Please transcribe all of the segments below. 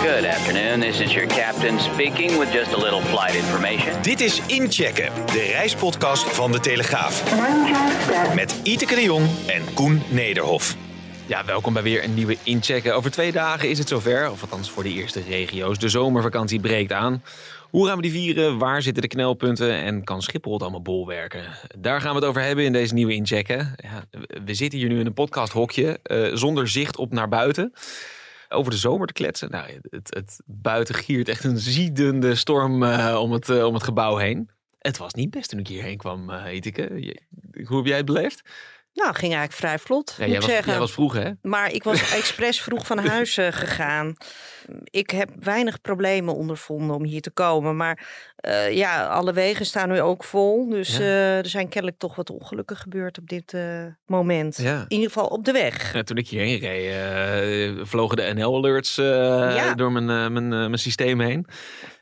Good afternoon. This is your captain speaking with just a little flight information. Dit is Inchecken, de reispodcast van De Telegraaf. Met Iteke de Jong en Koen Nederhof. Ja, welkom bij weer een nieuwe Inchecken. Over twee dagen is het zover, of althans voor de eerste regio's. De zomervakantie breekt aan. Hoe gaan we die vieren? Waar zitten de knelpunten? En kan Schiphol het allemaal bolwerken? Daar gaan we het over hebben in deze nieuwe Inchecken. Ja, we zitten hier nu in een podcasthokje, uh, zonder zicht op naar buiten over de zomer te kletsen. Nou, het, het buiten giert echt een ziedende storm uh, om, het, uh, om het gebouw heen. Het was niet best toen ik hierheen kwam, uh, Etike. Hoe heb jij het beleefd? Nou, ging eigenlijk vrij vlot, ja, moet jij ik was, zeggen. Jij was vroeg, hè? Maar ik was expres vroeg van huis gegaan. Ik heb weinig problemen ondervonden om hier te komen. Maar uh, ja, alle wegen staan nu ook vol. Dus ja. uh, er zijn kennelijk toch wat ongelukken gebeurd op dit moment. Ja. In ieder geval op de weg. Ja, toen ik hierheen reed, vlogen de NL-alerts door mijn, mijn, mijn systeem heen.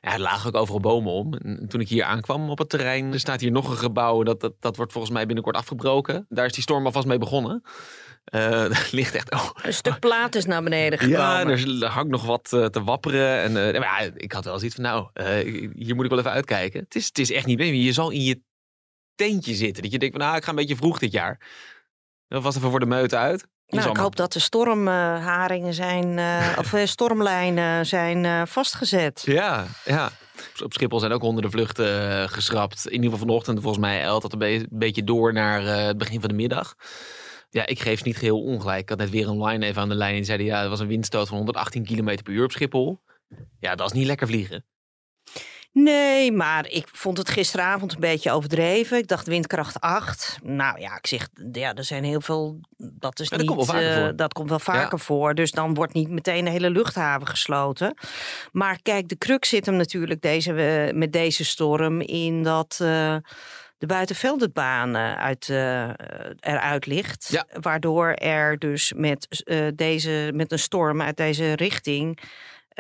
Ja, er lagen ook overal bomen om. En toen ik hier aankwam op het terrein, er staat hier nog een gebouw. Dat, dat, dat wordt volgens mij binnenkort afgebroken. Daar is die storm alvast mee begonnen. Uh, er ligt echt. Oh. Een stuk plaat is naar beneden gekomen. Ja, er hangt nog wat uh, te wapperen. En, uh, maar ja, ik had wel zoiets van: nou, hier moet ik wel even uitkijken. Het is, het is echt niet mee. Je zal in je tentje zitten. Dat je denkt: van, nou, ik ga een beetje vroeg dit jaar. Dan was even voor de meute uit. Nou, ik hoop dat de stormharingen zijn, of stormlijnen zijn vastgezet. Ja, ja. Op Schiphol zijn ook honderden vluchten geschrapt. In ieder geval vanochtend, volgens mij, eilt dat een, be een beetje door naar het begin van de middag. Ja, ik geef ze niet geheel ongelijk. Ik had net weer online even aan de lijn en zeiden ja, er was een windstoot van 118 km per uur op Schiphol. Ja, dat is niet lekker vliegen. Nee, maar ik vond het gisteravond een beetje overdreven. Ik dacht windkracht 8. Nou ja, ik zeg, ja, er zijn heel veel. Dat is dat niet. Komt wel uh, dat komt wel vaker ja. voor. Dus dan wordt niet meteen de hele luchthaven gesloten. Maar kijk, de crux zit hem natuurlijk deze, uh, met deze storm in dat. Uh, de buitenveldbaan uit, uh, eruit ligt. Ja. Waardoor er dus met, uh, deze, met een storm uit deze richting...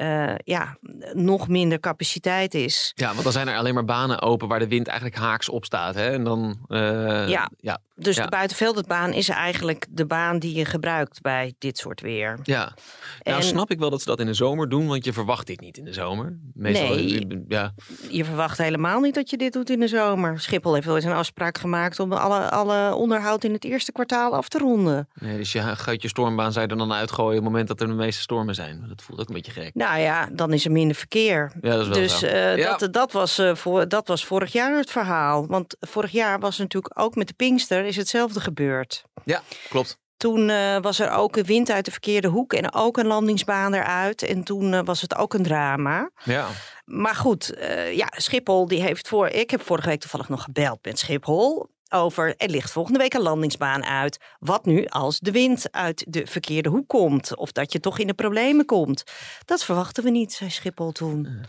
Uh, ja, nog minder capaciteit is. Ja, want dan zijn er alleen maar banen open waar de wind eigenlijk haaks op staat. Hè? En dan, uh, ja. ja, dus ja. de buitenveldbaan is eigenlijk de baan die je gebruikt bij dit soort weer. Ja, nou snap ik wel dat ze dat in de zomer doen, want je verwacht dit niet in de zomer. Meestal, nee, ja. je verwacht helemaal niet dat je dit doet in de zomer. Schiphol heeft wel eens een afspraak gemaakt om alle, alle onderhoud in het eerste kwartaal af te ronden. Nee, dus je gaat je stormbaan zou je er dan uitgooien op het moment dat er de meeste stormen zijn. Dat voelt ook een beetje gek. Nou ja, dan is er minder verkeer. Ja, dat is wel dus uh, ja. dat, dat, was, uh, voor, dat was vorig jaar het verhaal. Want vorig jaar was natuurlijk ook met de Pinkster is hetzelfde gebeurd. Ja, klopt. Toen uh, was er ook een wind uit de verkeerde hoek en ook een landingsbaan eruit. En toen uh, was het ook een drama. Ja. Maar goed, uh, ja, Schiphol die heeft voor. Ik heb vorige week toevallig nog gebeld met Schiphol. Over er ligt volgende week een landingsbaan uit. Wat nu als de wind uit de verkeerde hoek komt? Of dat je toch in de problemen komt? Dat verwachten we niet, zei Schiphol toen.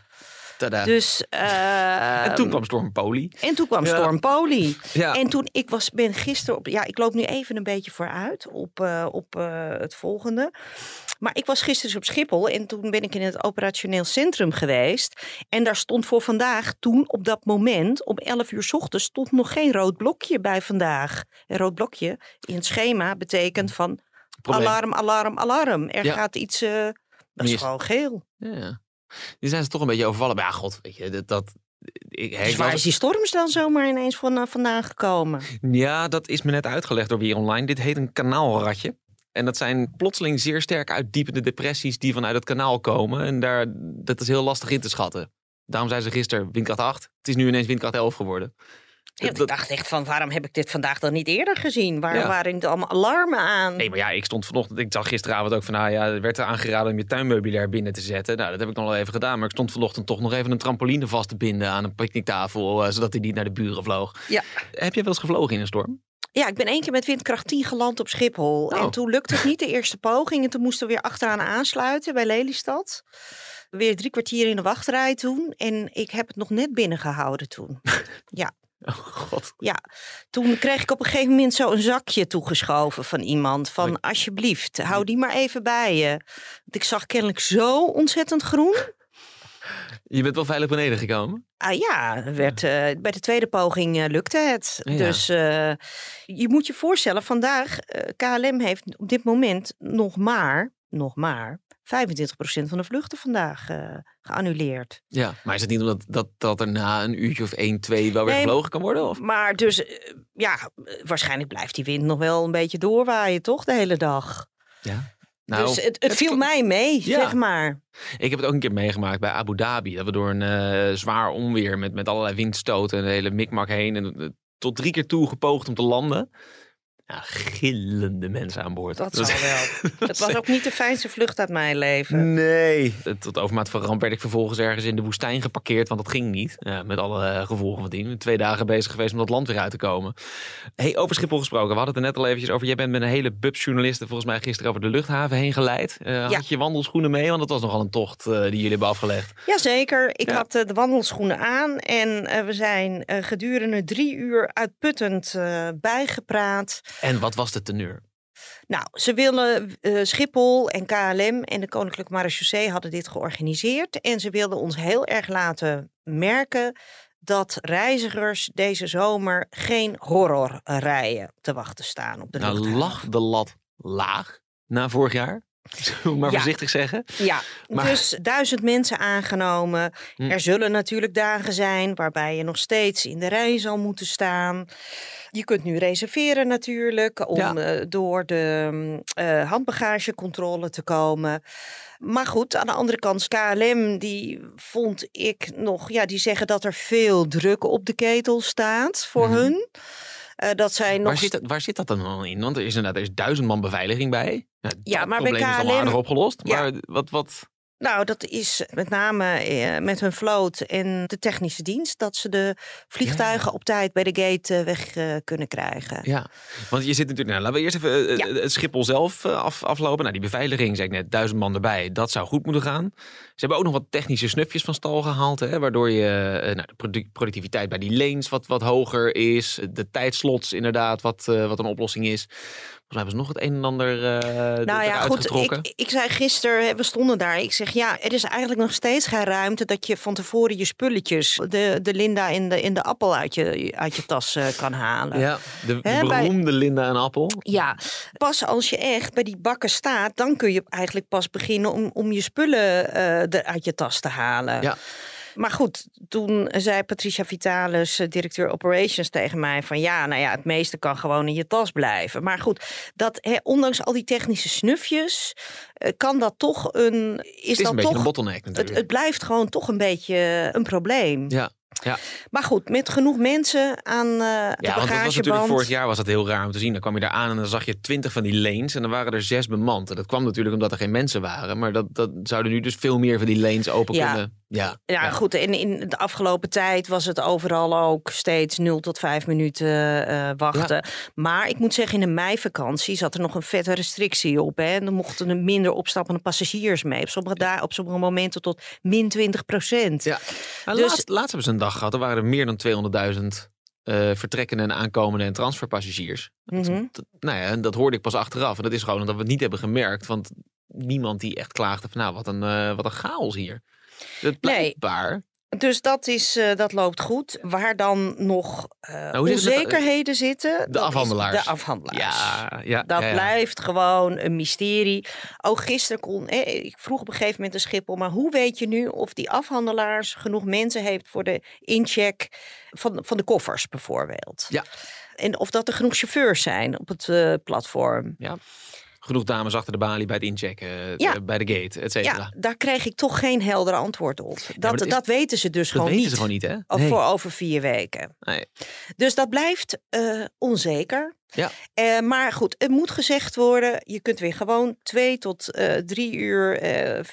Tada. Dus, uh, en toen kwam Storm Poli. En toen kwam. Storm Poli. Ja. En toen ik was, ben gisteren op. Ja, ik loop nu even een beetje vooruit op, uh, op uh, het volgende. Maar ik was gisteren dus op Schiphol en toen ben ik in het operationeel centrum geweest. En daar stond voor vandaag, toen op dat moment, om 11 uur 's ochtends, stond nog geen rood blokje bij vandaag. Een rood blokje in het schema betekent van Probleem. alarm, alarm, alarm. Er Ja. gaat iets. Uh, dat is gewoon geel. Ja. Die zijn ze toch een beetje overvallen. Maar ja, god, weet je, dat... dat ik, Dus waar was- is die storm dan zomaar ineens van, uh, vandaan gekomen? Ja, dat is me net uitgelegd door Weer Online. Dit heet een kanaalratje. En dat zijn plotseling zeer sterk uitdiepende depressies die vanuit het kanaal komen. En daar, dat is heel lastig in te schatten. Daarom zei ze gisteren windkracht 8. Het is nu ineens windkracht 11 geworden. Ja, Dat- ik dacht echt van, waarom heb ik dit vandaag dan niet eerder gezien? Waar Ja. waren er allemaal alarmen aan? Nee, maar ja, ik stond vanochtend. Ik zag gisteravond ook van, nou ja, er werd er aangeraden om je tuinmeubilair binnen te zetten. Nou, dat heb ik nog wel even gedaan. Maar ik stond vanochtend toch nog even een trampoline vast te binden aan een picknicktafel, eh, zodat hij niet naar de buren vloog. Ja. Heb je wel eens gevlogen in een storm? Ja, ik ben één keer met windkracht 10 geland op Schiphol. Oh. En toen lukte het niet de eerste poging. En toen moesten we weer achteraan aansluiten bij Lelystad. Weer drie kwartier in de wachtrij toen. En ik heb het nog net binnengehouden toen. Oh god. Ja, toen kreeg ik op een gegeven moment zo een zakje toegeschoven van iemand. Van alsjeblieft, hou die maar even bij je. Want ik zag kennelijk zo ontzettend groen. Je bent wel veilig beneden gekomen? Ah ja, werd, eh, bij de tweede poging eh, lukte het. Ja. Dus eh, je moet je voorstellen, vandaag, KLM heeft op dit moment nog maar, nog maar 25% van de vluchten vandaag eh, geannuleerd. Ja. Maar is het niet omdat dat, dat er na een uurtje of 1, 2 wel weer Nee, gevlogen kan worden? Of? Maar dus, eh, ja, waarschijnlijk blijft die wind nog wel een beetje doorwaaien, toch, de hele dag. Ja. dus het, het viel mij mee, Ja. zeg maar. Ik heb het ook een keer meegemaakt bij Abu Dhabi. Dat we door een eh, zwaar onweer met, met allerlei windstoten en de hele mikmak heen. En tot drie keer toe gepoogd om te landen. Ja, gillende mensen aan boord. Dat was- zal wel. Het was ook niet de fijnste vlucht uit mijn leven. Nee. Tot overmaat van ramp werd ik vervolgens ergens in de woestijn geparkeerd, want dat ging niet. Ja, met alle eh, gevolgen van dien. Twee dagen bezig geweest om dat land weer uit te komen. Hey, over Schiphol gesproken. We hadden het er net al eventjes over. Jij bent met een hele bubsjournalisten volgens mij gisteren over de luchthaven heen geleid. Eh, Had je wandelschoenen mee? Want dat was nogal een tocht eh, die jullie hebben afgelegd. Jazeker, ik Ja. had eh, de wandelschoenen aan en eh, we zijn eh, gedurende drie uur uitputtend eh, bijgepraat. En wat was de teneur? Nou, ze willen eh, Schiphol en KLM en de Koninklijke Marechaussee hadden dit georganiseerd. En ze wilden ons heel erg laten merken dat reizigers deze zomer geen horrorrijen te wachten staan op de Nou, luchthaven. lag de lat laag na vorig jaar? Zullen we maar Ja. voorzichtig zeggen. Ja, Maar- dus duizend mensen aangenomen. Hm. Er zullen natuurlijk dagen zijn waarbij je nog steeds in de rij zal moeten staan. Je kunt nu reserveren natuurlijk om Ja. eh, door de mm, eh, handbagagecontrole te komen. Maar goed, aan de andere kant, KLM die vond ik nog, ja, die zeggen dat er veel druk op de ketel staat voor Mhm. hun. Eh, dat zij nog Waar zit, dat, waar zit dat dan al in? Want er is inderdaad er is duizend man beveiliging bij. Ja, Ja, maar bij probleem is al KLM aardig opgelost. Ja. Maar wat, wat, Nou, dat is met name eh, met hun vloot en de technische dienst dat ze de vliegtuigen op tijd bij de gate eh, weg eh, kunnen krijgen. Ja, want je zit natuurlijk. Nou, laten we eerst even Ja. het Schiphol zelf af, aflopen. Nou, die beveiliging, zei ik net, duizend man erbij. Dat zou goed moeten gaan. Ze hebben ook nog wat technische snufjes van stal gehaald. Hè, waardoor je nou, de produ- productiviteit bij die lanes wat, wat hoger is. De tijdslots inderdaad, wat, wat een oplossing is. Volgens mij hebben ze nog het een en ander eh Nou ja, goed. Ik, ik zei gisteren, we stonden daar. Ik zeg ja, er is eigenlijk nog steeds geen ruimte dat je van tevoren je spulletjes, de, de Linda en de, in de appel uit je, uit je tas eh, kan halen. Ja, de, de bij- beroemde Linda en Appel. Ja, pas als je echt bij die bakken staat, dan kun je eigenlijk pas beginnen om, om je spullen er uit je tas te halen. Ja. Maar goed, toen zei Patricia Vitalis, eh, directeur operations, tegen mij van ja, nou ja, het meeste kan gewoon in je tas blijven. Maar goed, dat, ondanks al die technische snufjes, eh, kan dat toch een. Is Het is dat een beetje toch, een bottleneck het, het blijft gewoon toch een beetje een probleem. ja. Ja. Maar goed, met genoeg mensen aan eh de Ja, want dat was natuurlijk vorig jaar was dat heel raar om te zien. Dan kwam je daar aan en dan zag je twintig van die lanes en dan waren er zes bemand. En dat kwam natuurlijk omdat er geen mensen waren. Maar dat, dat zouden nu dus veel meer van die lanes open Ja. kunnen. Ja, Ja, goed. En in de afgelopen tijd was het overal ook steeds 0 tot 5 minuten eh, wachten. Maar ik moet zeggen, in de meivakantie zat er nog een vette restrictie op. Hè. En dan mochten er minder opstappende passagiers mee. Op sommige, daar, op sommige momenten tot min 20 procent. Ja. Maar Dus- laatst, laatst hebben ze een dag gehad. Er waren er meer dan 200.000 eh, vertrekkende en aankomende en transferpassagiers. Dat- Mhm. dat- nou ja, dat hoorde ik pas achteraf. En dat is gewoon omdat we het niet hebben gemerkt. Want niemand die echt klaagde van nou, wat een, eh, wat een chaos hier. Dus het Nee. Dus dat, is, eh, dat loopt goed. Waar dan nog eh, Nou, zit het de- onzekerheden zitten. is afhandelaars. De afhandelaars. Ja, ja, Dat ja, ja. blijft gewoon een mysterie. Ook gisteren kon, eh, ik vroeg op een gegeven moment de Schiphol, maar hoe weet je nu of die afhandelaars genoeg mensen heeft voor de incheck van, van de koffers bijvoorbeeld? Ja. En of dat er genoeg chauffeurs zijn op het platform. Genoeg dames achter de balie bij het inchecken, eh, Ja. bij de gate, et cetera. Ja, daar kreeg ik toch geen helder antwoord op. Dat, dat is- dat weten ze dus dat gewoon weten niet. ze gewoon niet, hè? Nee. voor over vier weken. Nee. Dus dat blijft eh, onzeker. Ja. Eh, maar goed, het moet gezegd worden. Je kunt weer gewoon twee tot drie uur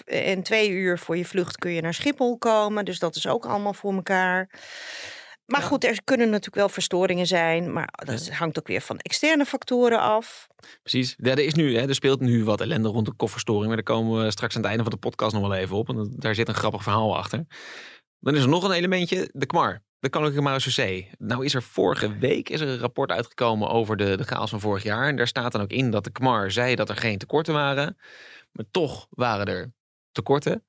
en twee uur voor je vlucht kun je naar Schiphol komen. Dus dat is ook allemaal voor elkaar. Maar Ja. goed, er kunnen natuurlijk wel verstoringen zijn. Maar dat hangt ook weer van externe factoren af. Precies. Ja, er, is nu, hè, er speelt nu wat ellende rond de kofferstoring. Maar daar komen we straks aan het einde van de podcast nog wel even op. En daar zit een grappig verhaal achter. Dan is er nog een elementje, de KMAR. De Koninklijke Marechaussee. Nou is er vorige week is er een rapport uitgekomen over de, de chaos van vorig jaar. En daar staat dan ook in dat de KMAR zei dat er geen tekorten waren. Maar toch waren er tekorten.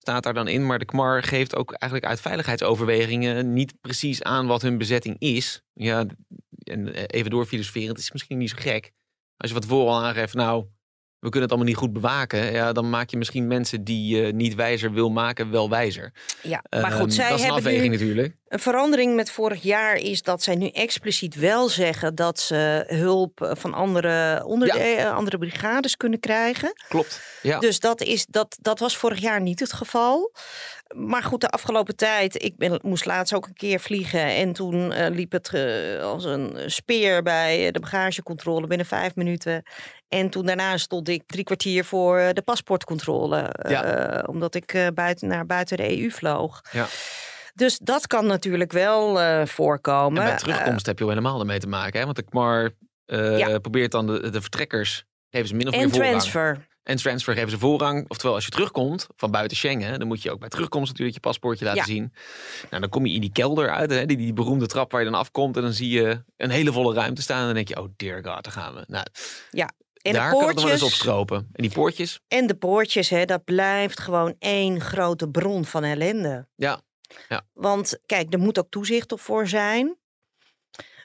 Staat daar dan in. Maar de KMAR geeft ook eigenlijk uit veiligheidsoverwegingen niet precies aan wat hun bezetting is. Ja, en eh, even doorfilosoferen. Het is misschien niet zo gek. Als je wat voor al aangeeft, nou, we kunnen het allemaal niet goed bewaken. Ja, dan maak je misschien mensen die je niet wijzer wil maken, wel wijzer. Ja, maar Ehm, goed, zij dat is een hebben afweging natuurlijk. een verandering met vorig jaar is dat zij nu expliciet wel zeggen dat ze hulp eh, van andere, onderde- andere brigades kunnen krijgen. Klopt. Ja. Dus dat, is, dat, dat was vorig jaar niet het geval. Maar goed, de afgelopen tijd, ik ben, moest laatst ook een keer vliegen. En toen eh, liep het eh, als een speer bij de bagagecontrole binnen vijf minuten. En toen daarna stond ik drie kwartier voor eh, de paspoortcontrole. eh, Ja. omdat ik eh, buiten, naar buiten de EU vloog. Ja. Dus dat kan natuurlijk wel eh, voorkomen. En bij Eh, terugkomst heb je al helemaal ermee te maken. Hè? Want de KMAR eh, Ja. probeert dan de, de vertrekkers, geven ze min of en meer voorrang. transfer. En transfer geven ze voorrang. Oftewel, als je terugkomt van buiten Schengen, dan moet je ook bij terugkomst natuurlijk je paspoortje laten Ja. zien. Nou, dan kom je in die kelder uit, hè? Die, die beroemde trap waar je dan afkomt. En dan zie je een hele volle ruimte staan. En dan denk je, oh dear god, daar gaan we. Nou, En daar de kan het wel eens poortjes, opstropen. En die poortjes, en de poortjes, hè, dat blijft gewoon één grote bron van ellende. ja. Want kijk, er moet ook toezicht op voor zijn.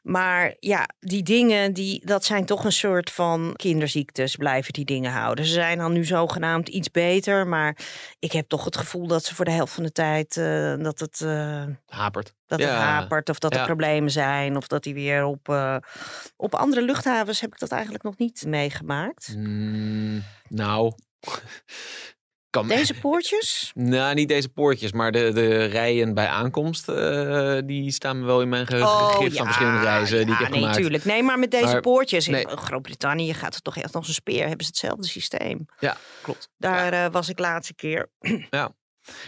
Maar ja, die dingen, die, dat zijn toch een soort van kinderziektes, blijven die dingen houden. Ze zijn dan nu zogenaamd iets beter, maar ik heb toch het gevoel dat ze voor de helft van de tijd eh, dat het, eh, hapert. dat het hapert of dat er problemen zijn of dat die weer op, eh, op andere luchthavens heb ik dat eigenlijk nog niet meegemaakt. Mm, nou, kan Deze poortjes? Nou, niet deze poortjes, maar de, de rijen bij aankomst, eh, die staan me wel in mijn geheugen gegrift van verschillende reizen die ik Oh, ja, heb nee, gemaakt. tuurlijk. Nee, maar met deze Maar- poortjes in nee. Groot-Brittannië gaat het toch echt als een speer. Hebben ze hetzelfde systeem. Ja, klopt. Daar eh, was ik laatste keer.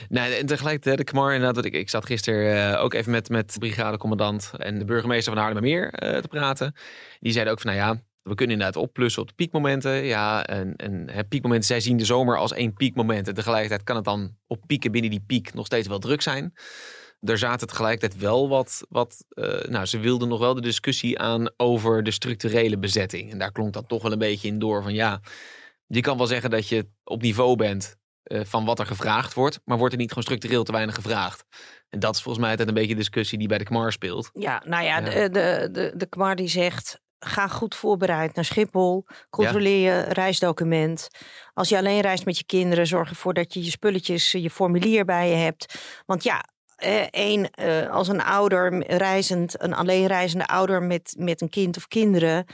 Nee, en tegelijkertijd de KMAR, inderdaad, ik, ik zat gisteren eh, ook even met, met de brigadecommandant en de burgemeester van Haarlemmermeer eh te praten. Die zeiden ook van, nou ja, we kunnen inderdaad opplussen op de piekmomenten. Ja, en, en hè, piekmomenten, zij zien de zomer als één piekmoment. En tegelijkertijd kan het dan op pieken binnen die piek nog steeds wel druk zijn. Er zaten tegelijkertijd wel wat, wat eh, nou, ze wilden nog wel de discussie aan over de structurele bezetting. En daar klonk dat toch wel een beetje in door van, ja, je kan wel zeggen dat je op niveau bent eh, van wat er gevraagd wordt, maar wordt er niet gewoon structureel te weinig gevraagd? En dat is volgens mij altijd een beetje de discussie die bij de KMAR speelt. Ja, nou ja, Ja. De, de, de, de KMAR die zegt... Ga goed voorbereid naar Schiphol. Controleer je reisdocument. Als je alleen reist met je kinderen, zorg ervoor dat je je spulletjes, je formulier bij je hebt. Want ja, één, eh, als een ouder reizend, een alleenreizende ouder met, met een kind of kinderen,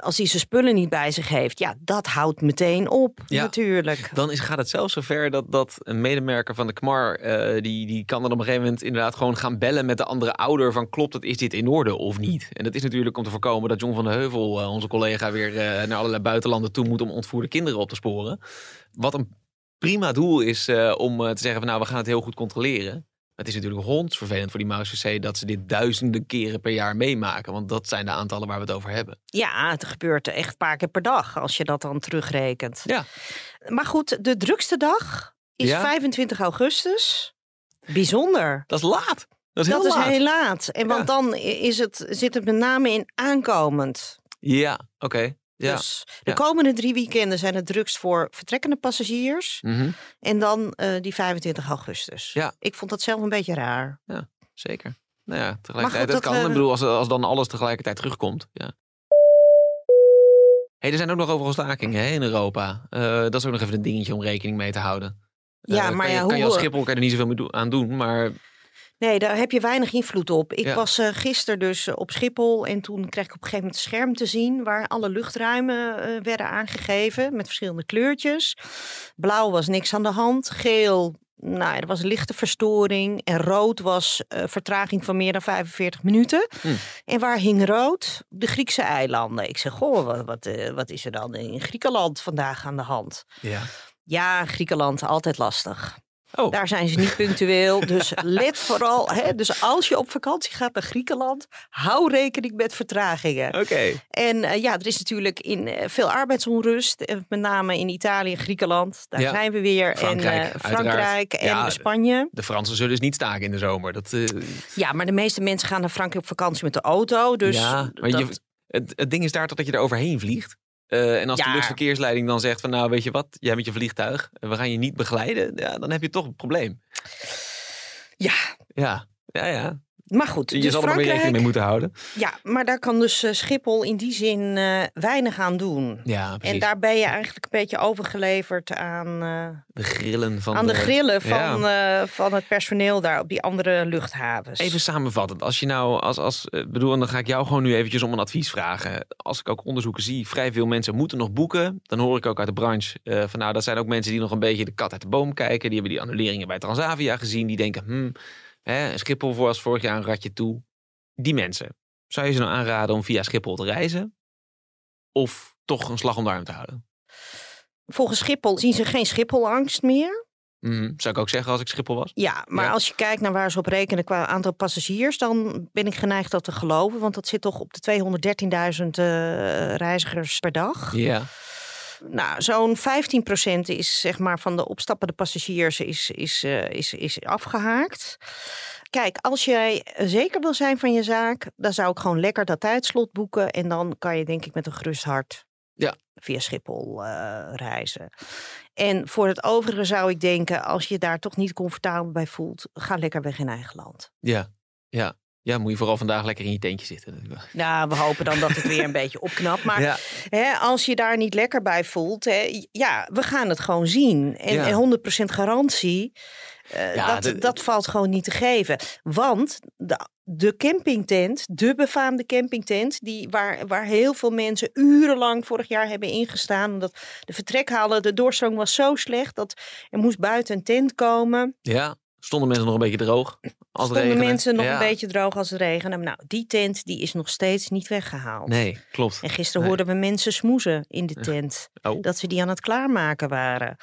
als hij zijn spullen niet bij zich heeft, ja, dat houdt meteen op, Ja. natuurlijk. Dan is, gaat het zelfs zover dat, dat een medemerker van de KMAR, eh, die, die kan dan op een gegeven moment inderdaad gewoon gaan bellen met de andere ouder van klopt het, is dit in orde of niet? En dat is natuurlijk om te voorkomen dat John van de Heuvel, eh, onze collega, weer eh, naar allerlei buitenlanden toe moet om ontvoerde kinderen op te sporen. Wat een prima doel is eh, om eh, te zeggen van nou, we gaan het heel goed controleren. Het is natuurlijk hondsvervelend voor die Maus dat ze dit duizenden keren per jaar meemaken. Want dat zijn de aantallen waar we het over hebben. Ja, het gebeurt echt een paar keer per dag als je dat dan terugrekent. Ja. Maar goed, de drukste dag is Ja. 25 augustus. Bijzonder. Dat is laat. Dat is heel dat is laat. heel laat. En want Ja. dan is het, zit het met name in aankomend. Ja, oké. Ja. Dus de Ja. komende drie weekenden zijn het drukst voor vertrekkende passagiers. Mhm, En dan eh, die 25 augustus. Ja. Ik vond dat zelf een beetje raar. zeker. Nou ja, tegelijkertijd, dat dat, kan. eh, Ik bedoel, als, als dan alles tegelijkertijd terugkomt. Ja. Hey, er zijn ook nog overal stakingen hè, in Europa. Eh, dat is ook nog even een dingetje om rekening mee te houden. Ja, Eh, maar kan ja, je, kan je als hoe- Schiphol kan je er niet zoveel aan doen. Maar Nee, daar heb je weinig invloed op. Ik Ja. was eh, gisteren dus eh, op Schiphol en toen kreeg ik op een gegeven moment een scherm te zien waar alle luchtruimen eh, werden aangegeven met verschillende kleurtjes. Blauw was niks aan de hand, geel, nou, ja, er was lichte verstoring en rood was vertraging van meer dan 45 minuten. Hm. En waar hing rood? De Griekse eilanden. Ik zeg, goh, wat, wat, wat is er dan in Griekenland vandaag aan de hand? ja. Ja, Griekenland, altijd lastig. Oh. Daar zijn ze niet punctueel. Dus let vooral. Hè, dus als je op vakantie gaat naar Griekenland, hou rekening met vertragingen. Oké. En eh, ja, er is natuurlijk in eh, veel arbeidsonrust. eh, met name in Italië en Griekenland. Daar Ja. zijn we weer. Frankrijk, en uiteraard. Frankrijk en Ja, Spanje. De Fransen zullen dus niet staken in de zomer. Dat, Ja, maar de meeste mensen gaan naar Frankrijk op vakantie met de auto. Dus ja, maar dat, je, het, het ding is daar toch dat je er overheen vliegt. Eh, en als de luchtverkeersleiding dan zegt van nou weet je wat, jij met je vliegtuig, we gaan je niet begeleiden, ja, dan heb je toch een probleem. ja, Ja, ja, ja. maar goed. Je dus zal er weer rekening mee moeten houden. Ja, maar daar kan dus eh, Schiphol in die zin eh, weinig aan doen. Ja, precies. En daar ben je eigenlijk een beetje overgeleverd aan, eh, de grillen van aan de grillen ja. van, van het personeel daar op die andere luchthavens. Even samenvattend, als je nou, als, als, bedoel, en dan ga ik jou gewoon nu eventjes om een advies vragen. Als ik ook onderzoeken zie, vrij veel mensen moeten nog boeken. Dan hoor ik ook uit de branche van nou, dat zijn ook mensen die nog een beetje de kat uit de boom kijken. Die hebben die annuleringen bij Transavia gezien. Die denken, hmm, hè, Schiphol als vorig jaar een ratje toe. Die mensen, zou je ze nou aanraden om via Schiphol te reizen? Of toch een slag om de arm te houden? Volgens Schiphol zien ze geen Schipholangst meer. Mhm, Zou ik ook zeggen als ik Schiphol was? Ja, maar Ja. als je kijkt naar waar ze op rekenen qua aantal passagiers, dan ben ik geneigd dat te geloven. Want dat zit toch op de 213.000 eh, reizigers per dag. Ja. Nou, zo'n 15% is zeg maar van de opstappende passagiers is, is, eh, is, is afgehaakt. Kijk, als jij zeker wil zijn van je zaak, dan zou ik gewoon lekker dat tijdslot boeken. En dan kan je denk ik met een gerust hart Ja. via Schiphol eh, reizen. En voor het overige zou ik denken, als je daar toch niet comfortabel bij voelt, ga lekker weg in eigen land. Ja, ja. Ja, moet je vooral vandaag lekker in je tentje zitten. Nou, we hopen dan dat het weer een beetje opknapt. Maar Ja. hè, als je daar niet lekker bij voelt, hè, ja, we gaan het gewoon zien. En, Ja. en 100% garantie, eh, Ja, dat, de- dat valt gewoon niet te geven. Want de, de campingtent, de befaamde campingtent, die, waar, waar heel veel mensen urenlang vorig jaar hebben ingestaan. Omdat de vertrekhalen, de doorstroom was zo slecht dat er moest buiten een tent komen. Ja, stonden mensen nog een beetje droog? Als het Stonden regende? mensen nog Ja. een beetje droog als het regende. Nou, die tent die is nog steeds niet weggehaald. Nee, klopt. En gisteren Nee. hoorden we mensen smoezen in de tent. Oh. Dat ze die aan het klaarmaken waren.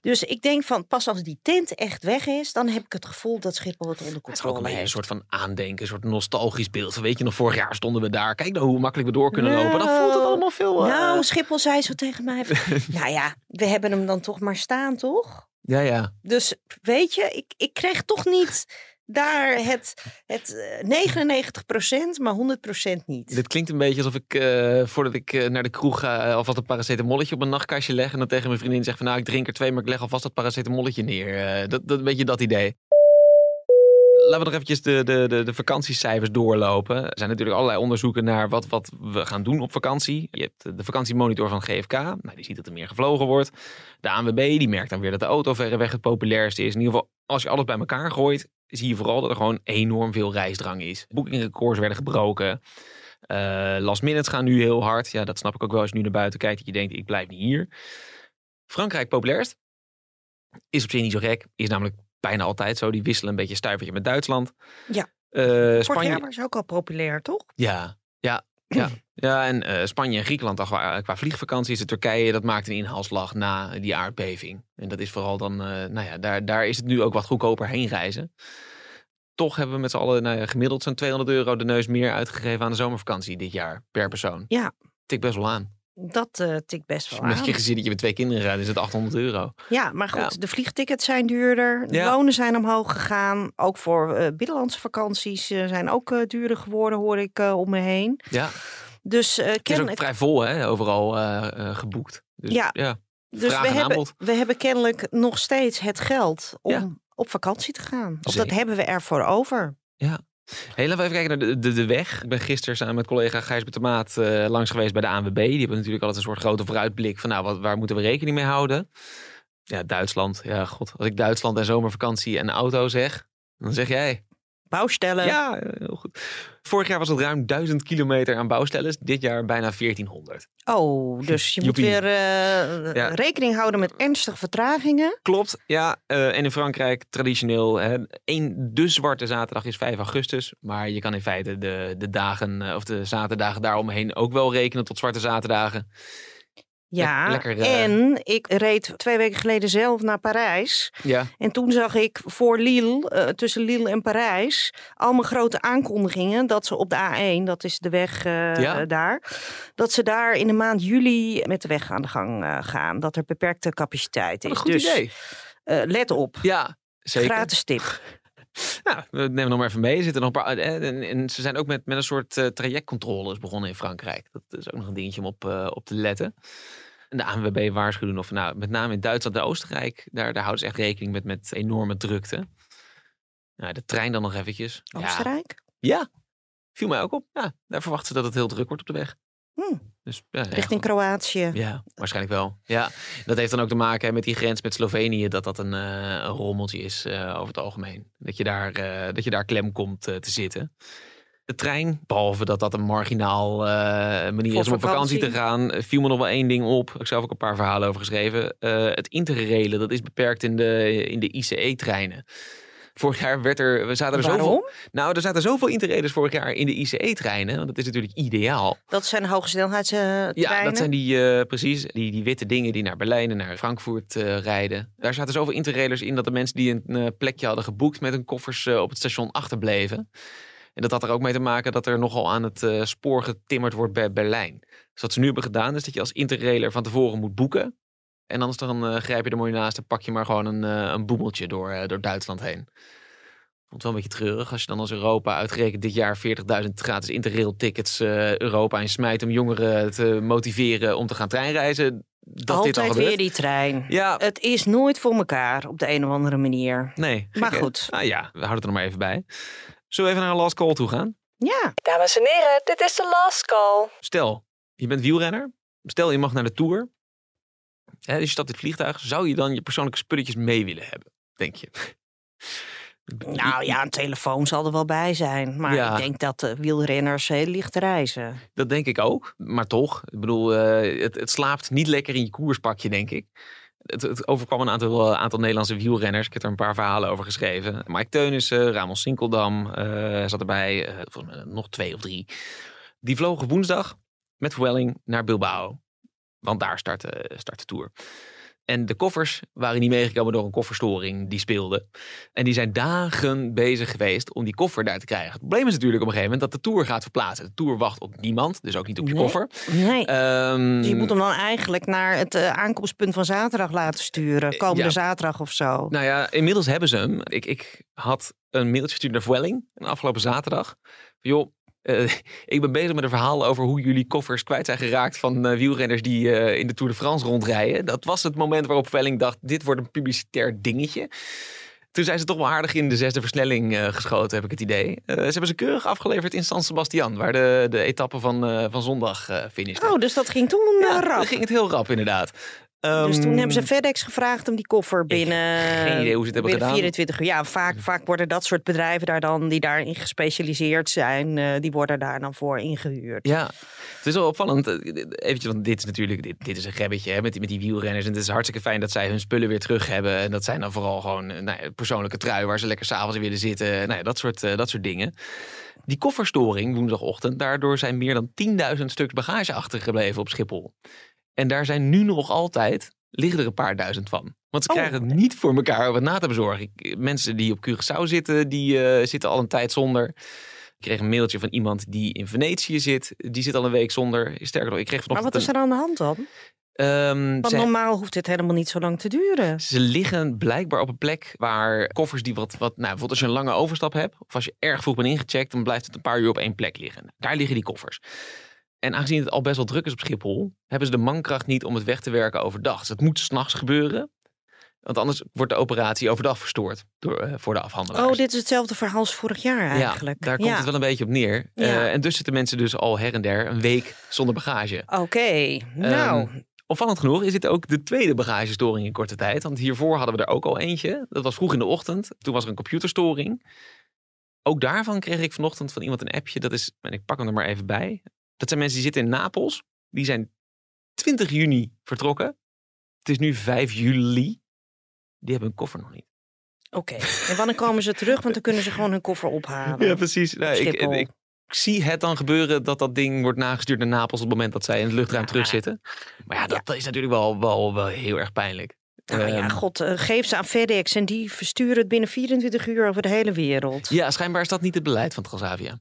Dus ik denk van pas als die tent echt weg is, dan heb ik het gevoel dat Schiphol het onder Het is ook controle beetje een heeft. soort van aandenken, een soort nostalgisch beeld. Weet je nog, vorig jaar stonden we daar. Kijk nou hoe makkelijk we door kunnen lopen. Dan voelt het allemaal veel... eh, Nou, Schiphol zei zo tegen mij. nou ja, we hebben hem dan toch maar staan, toch? Ja, ja. Dus weet je, ik, ik kreeg toch niet daar het, het eh, 99%, maar 100% niet. Dit klinkt een beetje alsof ik, eh, voordat ik eh, naar de kroeg ga, eh, alvast een paracetamolletje op mijn nachtkastje leg. En dan tegen mijn vriendin zeg van, nou, ik drink er twee, maar ik leg alvast dat paracetamolletje neer. Eh, dat, dat, een beetje dat idee. Laten we nog eventjes de, de, de, de vakantiecijfers doorlopen. Er zijn natuurlijk allerlei onderzoeken naar wat, wat we gaan doen op vakantie. Je hebt de vakantiemonitor van GFK. Nou, die ziet dat er meer gevlogen wordt. De ANWB die merkt dan weer dat de auto verreweg het populairste is. In ieder geval, als je alles bij elkaar gooit, zie je vooral dat er gewoon enorm veel reisdrang is. Boekingrecords werden gebroken. Eh last minutes gaan nu heel hard. Ja, dat snap ik ook wel als je nu naar buiten kijkt. Dat je denkt, ik blijf niet hier. Frankrijk populairst. Is op zich niet zo gek. Is namelijk bijna altijd zo. Die wisselen een beetje stuivertje met Duitsland. Ja. Eh, Vorig Spanje. was ook al populair, toch? Ja, ja, ja. Ja, en eh, Spanje en Griekenland dan qua, qua vliegvakanties. En Turkije, dat maakt een inhaalslag na die aardbeving. En dat is vooral dan, eh, nou ja, daar, daar is het nu ook wat goedkoper heen reizen. Toch hebben we met z'n allen nou ja, gemiddeld zo'n 200 euro de neus meer uitgegeven aan de zomervakantie dit jaar per persoon. Ja. Tik best wel aan. Dat eh tikt best wel Met je aan. gezin dat je met twee kinderen rijdt, is het 800 euro. Ja, maar goed, Ja. de vliegtickets zijn duurder. De Ja. lonen zijn omhoog gegaan. Ook voor eh, binnenlandse vakanties eh, zijn ook duurder geworden, hoor ik om me heen. Ja, Dus, eh, het is ook kennelijk, vrij vol hè, overal geboekt. Dus, Ja. ja. dus we, en hebben, we hebben kennelijk nog steeds het geld om Ja. op vakantie te gaan. Of Zeker. dat hebben we ervoor over. Laten we even kijken naar de, de, de weg. Ik ben gisteren samen met collega Gijs Betemaat uh, langs geweest bij de ANWB. Die hebben natuurlijk altijd een soort grote vooruitblik van nou, wat, waar moeten we rekening mee houden? Ja, Duitsland. Ja, god. Als ik Duitsland en zomervakantie en auto zeg, dan zeg jij. Bouwstellen. Ja, heel goed. Vorig jaar was het ruim 1000 kilometer aan bouwstellen. Dit jaar bijna 1400. Oh, dus je moet weer eh, Ja. rekening houden met ernstige vertragingen. Klopt, ja. eh, en in Frankrijk traditioneel, hè, één, de zwarte zaterdag is 5 augustus. Maar je kan in feite de, de dagen, eh, of de zaterdagen daaromheen ook wel rekenen tot zwarte zaterdagen. Ja, lekker, en ik reed twee weken geleden zelf naar Parijs. Ja. En toen zag ik voor Lille, eh, tussen Lille en Parijs, allemaal grote aankondigingen dat ze op de A1, dat is de weg eh, Ja. daar, dat ze daar in de maand juli met de weg aan de gang eh, gaan. Dat er beperkte capaciteit is. Een goed dus idee. let op. Ja, zeker. Gratis tip. Nou, we nemen nog maar even mee. Er zitten nog een paar, eh, en, en ze zijn ook met, met een soort eh, trajectcontroles begonnen in Frankrijk. Dat is ook nog een dingetje om op, eh, op te letten. En de ANWB waarschuwen of nou, met name in Duitsland en Oostenrijk, daar, daar houden ze echt rekening met, met enorme drukte. Nou, de trein dan nog eventjes. Ja, Oostenrijk? Ja, viel mij ook op. Ja, daar verwachten ze dat het heel druk wordt op de weg. Hm. Dus, ja, Richting. Kroatië. Ja, waarschijnlijk wel. Ja, dat heeft dan ook te maken hè, met die grens met Slovenië, dat dat een, eh, een rommeltje is eh, over het algemeen. Dat je daar, eh, dat je daar klem komt te zitten. De trein, behalve dat dat een marginaal manier Voor is om op vakantie te gaan, viel me nog wel één ding op. Ik heb zelf ook een paar verhalen over geschreven. Het interrailen, dat is beperkt in de, in de ICE-treinen. Vorig jaar werd er, we zaten er zoveel. Waarom? Nou, er zaten zoveel interrailers vorig jaar in de ICE-treinen. Want dat is natuurlijk ideaal. Dat zijn hogesnelheidstreinen. Ja, dat zijn die, eh, precies, die, die witte dingen die naar Berlijn en naar Frankfurt eh, rijden. Daar zaten zoveel interrailers in dat de mensen die een eh, plekje hadden geboekt met hun koffers op het station achterbleven. En dat had er ook mee te maken dat er nogal aan het spoor getimmerd wordt bij Berlijn. Dus wat ze nu hebben gedaan is dat je als interrailer van tevoren moet boeken. En anders dan eh, grijp je er mooi naast en pak je maar gewoon een, eh, een boemeltje door, eh, door Duitsland heen. Vond het wel een beetje treurig als je dan als Europa uitgerekend dit jaar 40.000 gratis interrail tickets eh, Europa in smijt om jongeren te motiveren om te gaan treinreizen. Dat dit al Altijd weer die trein. Ja, Het is nooit voor elkaar op de een of andere manier. nee. Maar gek, goed. Ah ja, we houden het er nog maar even bij. Zullen we even naar een last call toe gaan? Ja, Dames en heren, dit is de last call. Stel, je bent wielrenner. Stel, je mag naar de Tour. Hè, dus je stapt in het vliegtuig. Zou je dan je persoonlijke spulletjes mee willen hebben? Denk je? nou ja, een telefoon zal er wel bij zijn. Maar Ja. ik denk dat de wielrenners heel licht reizen. Dat denk ik ook. Maar toch, ik bedoel, eh, het, het slaapt niet lekker in je koerspakje, denk ik. Het, het overkwam een aantal, eh, aantal Nederlandse wielrenners. Ik heb er een paar verhalen over geschreven. Mike Teunissen, Ramon Sinkeldam eh, zat erbij. volgens mij nog twee of drie. Die vlogen woensdag met Welling naar Bilbao. Want daar start, eh, start de Tour. En de koffers waren niet meegekomen door een kofferstoring die speelde. En die zijn dagen bezig geweest om die koffer daar te krijgen. Het probleem is natuurlijk op een gegeven moment dat de Tour gaat verplaatsen. De Tour wacht op niemand, dus ook niet op je Nee. koffer. Nee. Ehm, dus je moet hem dan eigenlijk naar het eh, aankomstpunt van zaterdag laten sturen. Komende ja. zaterdag of zo. Nou ja, inmiddels hebben ze hem. Ik, ik had een mailtje gestuurd naar Vueling afgelopen zaterdag. Joh, eh, ik ben bezig met een verhaal over hoe jullie koffers kwijt zijn geraakt van eh, wielrenners die eh, in de Tour de France rondrijden. Dat was het moment waarop Vueling dacht, dit wordt een publicitair dingetje. Toen zijn ze toch wel aardig in de zesde versnelling geschoten, heb ik het idee. Ze hebben ze keurig afgeleverd in San Sebastian, waar de, de etappe van, van zondag eh finishte. Oh, dus dat ging toen ja, rap. ging het heel rap inderdaad. Dus toen Ehm, hebben ze FedEx gevraagd om die koffer binnen, geen idee hoe ze het hebben gedaan. 24 uur. Ja, vaak, vaak worden dat soort bedrijven daar dan, die daarin gespecialiseerd zijn, eh, die worden daar dan voor ingehuurd. Ja, het is wel opvallend. eh, Eventjes, want dit is natuurlijk dit, dit is een gebbetje hè, met, die, met die wielrenners. En het is hartstikke fijn dat zij hun spullen weer terug hebben. En dat zijn dan vooral gewoon eh, nou ja, persoonlijke trui waar ze lekker s'avonds in willen zitten. Nou ja, dat, soort, eh, dat soort dingen. Die kofferstoring woensdagochtend, daardoor zijn meer dan 10.000 stuks bagage achtergebleven op Schiphol. En daar zijn nu nog altijd, liggen er een paar duizend van. Want ze Oh. krijgen het niet voor elkaar om het na te bezorgen. Ik- Mensen die op Curaçao zitten, die eh, zitten al een tijd zonder. Ik kreeg een mailtje van iemand die in Venetië zit. Die zit al een week zonder. Sterker nog, ik kreeg Maar vanochtend... wat is er aan de hand dan? ehm, Want ze, normaal hoeft dit helemaal niet zo lang te duren. ze liggen blijkbaar op een plek waar koffers die wat... wat nou, bijvoorbeeld als je een lange overstap hebt... of als je erg vroeg bent ingecheckt... dan blijft het een paar uur op één plek liggen. Daar liggen die koffers. En aangezien het al best wel druk is op Schiphol... hebben ze de mankracht niet om het weg te werken overdag. Dus het moet s'nachts gebeuren. Want anders wordt de operatie overdag verstoord door, eh, voor de afhandelaars. Oh, dit is hetzelfde verhaal als vorig jaar eigenlijk. Ja, daar komt het wel een beetje op neer. Ja. Eh, en dus zitten mensen dus al her en der een week zonder bagage. Oké, nou, Ehm, opvallend genoeg is dit ook de tweede bagagestoring in korte tijd. Want hiervoor hadden we er ook al eentje. Dat was vroeg in de ochtend. Toen was er een computerstoring. Ook daarvan kreeg ik vanochtend van iemand een appje. Dat is, en ik pak hem er maar even bij. Dat zijn mensen die zitten in Napels. Die zijn 20 juni vertrokken. Het is nu 5 juli. Die hebben hun koffer nog niet. oké. En wanneer komen ze terug? Want dan kunnen ze gewoon hun koffer ophalen. Ja, precies. Nou, ik, ik zie het dan gebeuren dat dat ding wordt nagestuurd naar Napels op het moment dat zij in het luchtruim Ja. terugzitten. Maar ja, dat is natuurlijk wel, wel, wel heel erg pijnlijk. Nou ja, Ehm, god, eh, geef ze aan FedEx en die versturen het binnen 24 uur over de hele wereld. Ja, schijnbaar is dat niet het beleid van Transavia.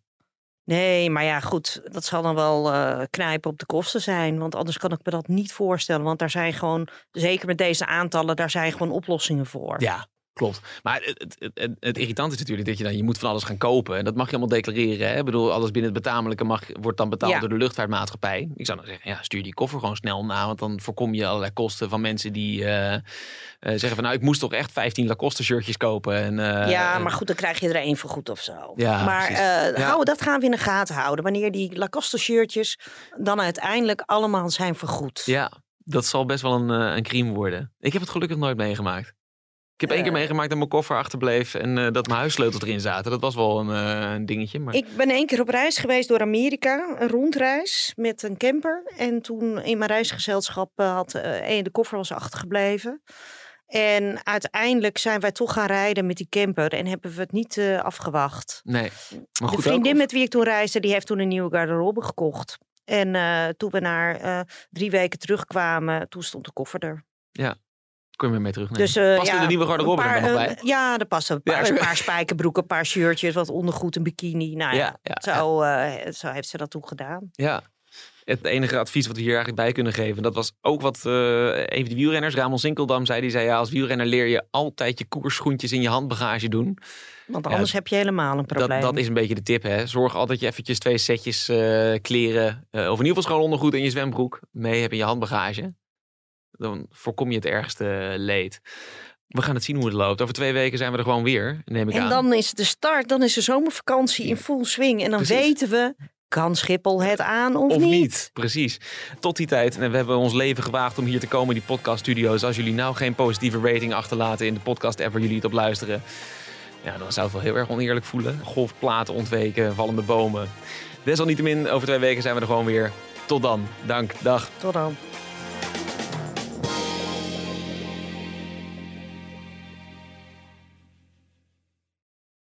Nee, maar ja, goed, dat zal dan wel eh, knijpen op de kosten zijn. Want anders kan ik me dat niet voorstellen. Want daar zijn gewoon, zeker met deze aantallen, daar zijn gewoon oplossingen voor. Ja, klopt. Maar het, het, het, irritant is natuurlijk dat je dan, je moet van alles gaan kopen. En dat mag je allemaal declareren. Hè? Ik bedoel, alles binnen het betamelijke mag, wordt dan betaald Ja. door de luchtvaartmaatschappij. Ik zou dan zeggen, ja, stuur die koffer gewoon snel na. Want dan voorkom je allerlei kosten van mensen die eh, eh, zeggen van, nou, ik moest toch echt 15 Lacoste shirtjes kopen. En, eh, ja, maar goed, dan krijg je er één voor goed of zo. Ja, maar Ja. hou, dat gaan we in de gaten houden. Wanneer die Lacoste shirtjes dan uiteindelijk allemaal zijn vergoed. Ja, dat zal best wel een, een crime worden. Ik heb het gelukkig nooit meegemaakt. Ik heb één keer meegemaakt dat mijn koffer achterbleef en eh, dat mijn huissleutels erin zaten. Dat was wel een, eh, een dingetje. Maar... Ik ben één keer op reis geweest door Amerika, een rondreis met een camper. En toen in mijn reisgezelschap eh, had één de koffer was achtergebleven. En uiteindelijk zijn wij toch gaan rijden met die camper en hebben we het niet afgewacht. Nee, maar de vriendin ook, met wie ik toen reisde, die heeft toen een nieuwe garderobe gekocht. En toen we na eh, drie weken terugkwamen, toen stond de koffer er. Je me mee terugnemen. Dus, eh, Paste ja, de nieuwe garderobe er paar, dan nog eh, bij? Ja, er pasten een paar, Ja. een paar spijkerbroeken, een paar shirtjes, wat ondergoed, een bikini. Nou ja, Ja, ja, zo, eh, zo heeft ze dat toen gedaan. Ja. Het enige advies wat we hier eigenlijk bij kunnen geven, dat was ook wat eh een van de wielrenners, Ramon Sinkeldam, zei. Die zei, ja, als wielrenner leer je altijd je koersschoentjes in je handbagage doen. Want Ja, anders heb je helemaal een probleem. Dat, dat is een beetje de tip, hè. Zorg altijd dat je eventjes twee setjes eh, kleren, eh, of in ieder geval schoon ondergoed en je zwembroek mee hebt in je handbagage. Dan voorkom je het ergste leed. We gaan het zien hoe het loopt. Over twee weken zijn we er gewoon weer, neem ik En aan. dan is de start, dan is de zomervakantie in full swing. En dan Precies. weten we, kan Schiphol het aan of, Of niet? niet, precies. Tot die tijd. En we hebben ons leven gewaagd om hier te komen in die podcaststudio's. Als jullie nou geen positieve rating achterlaten in de podcast app waar jullie het op luisteren. Ja, dan zou het wel heel erg oneerlijk voelen. Golfplaten ontweken, vallende bomen. Desalniettemin, over twee weken zijn we er gewoon weer. Tot dan. Dank. Dag. Tot dan.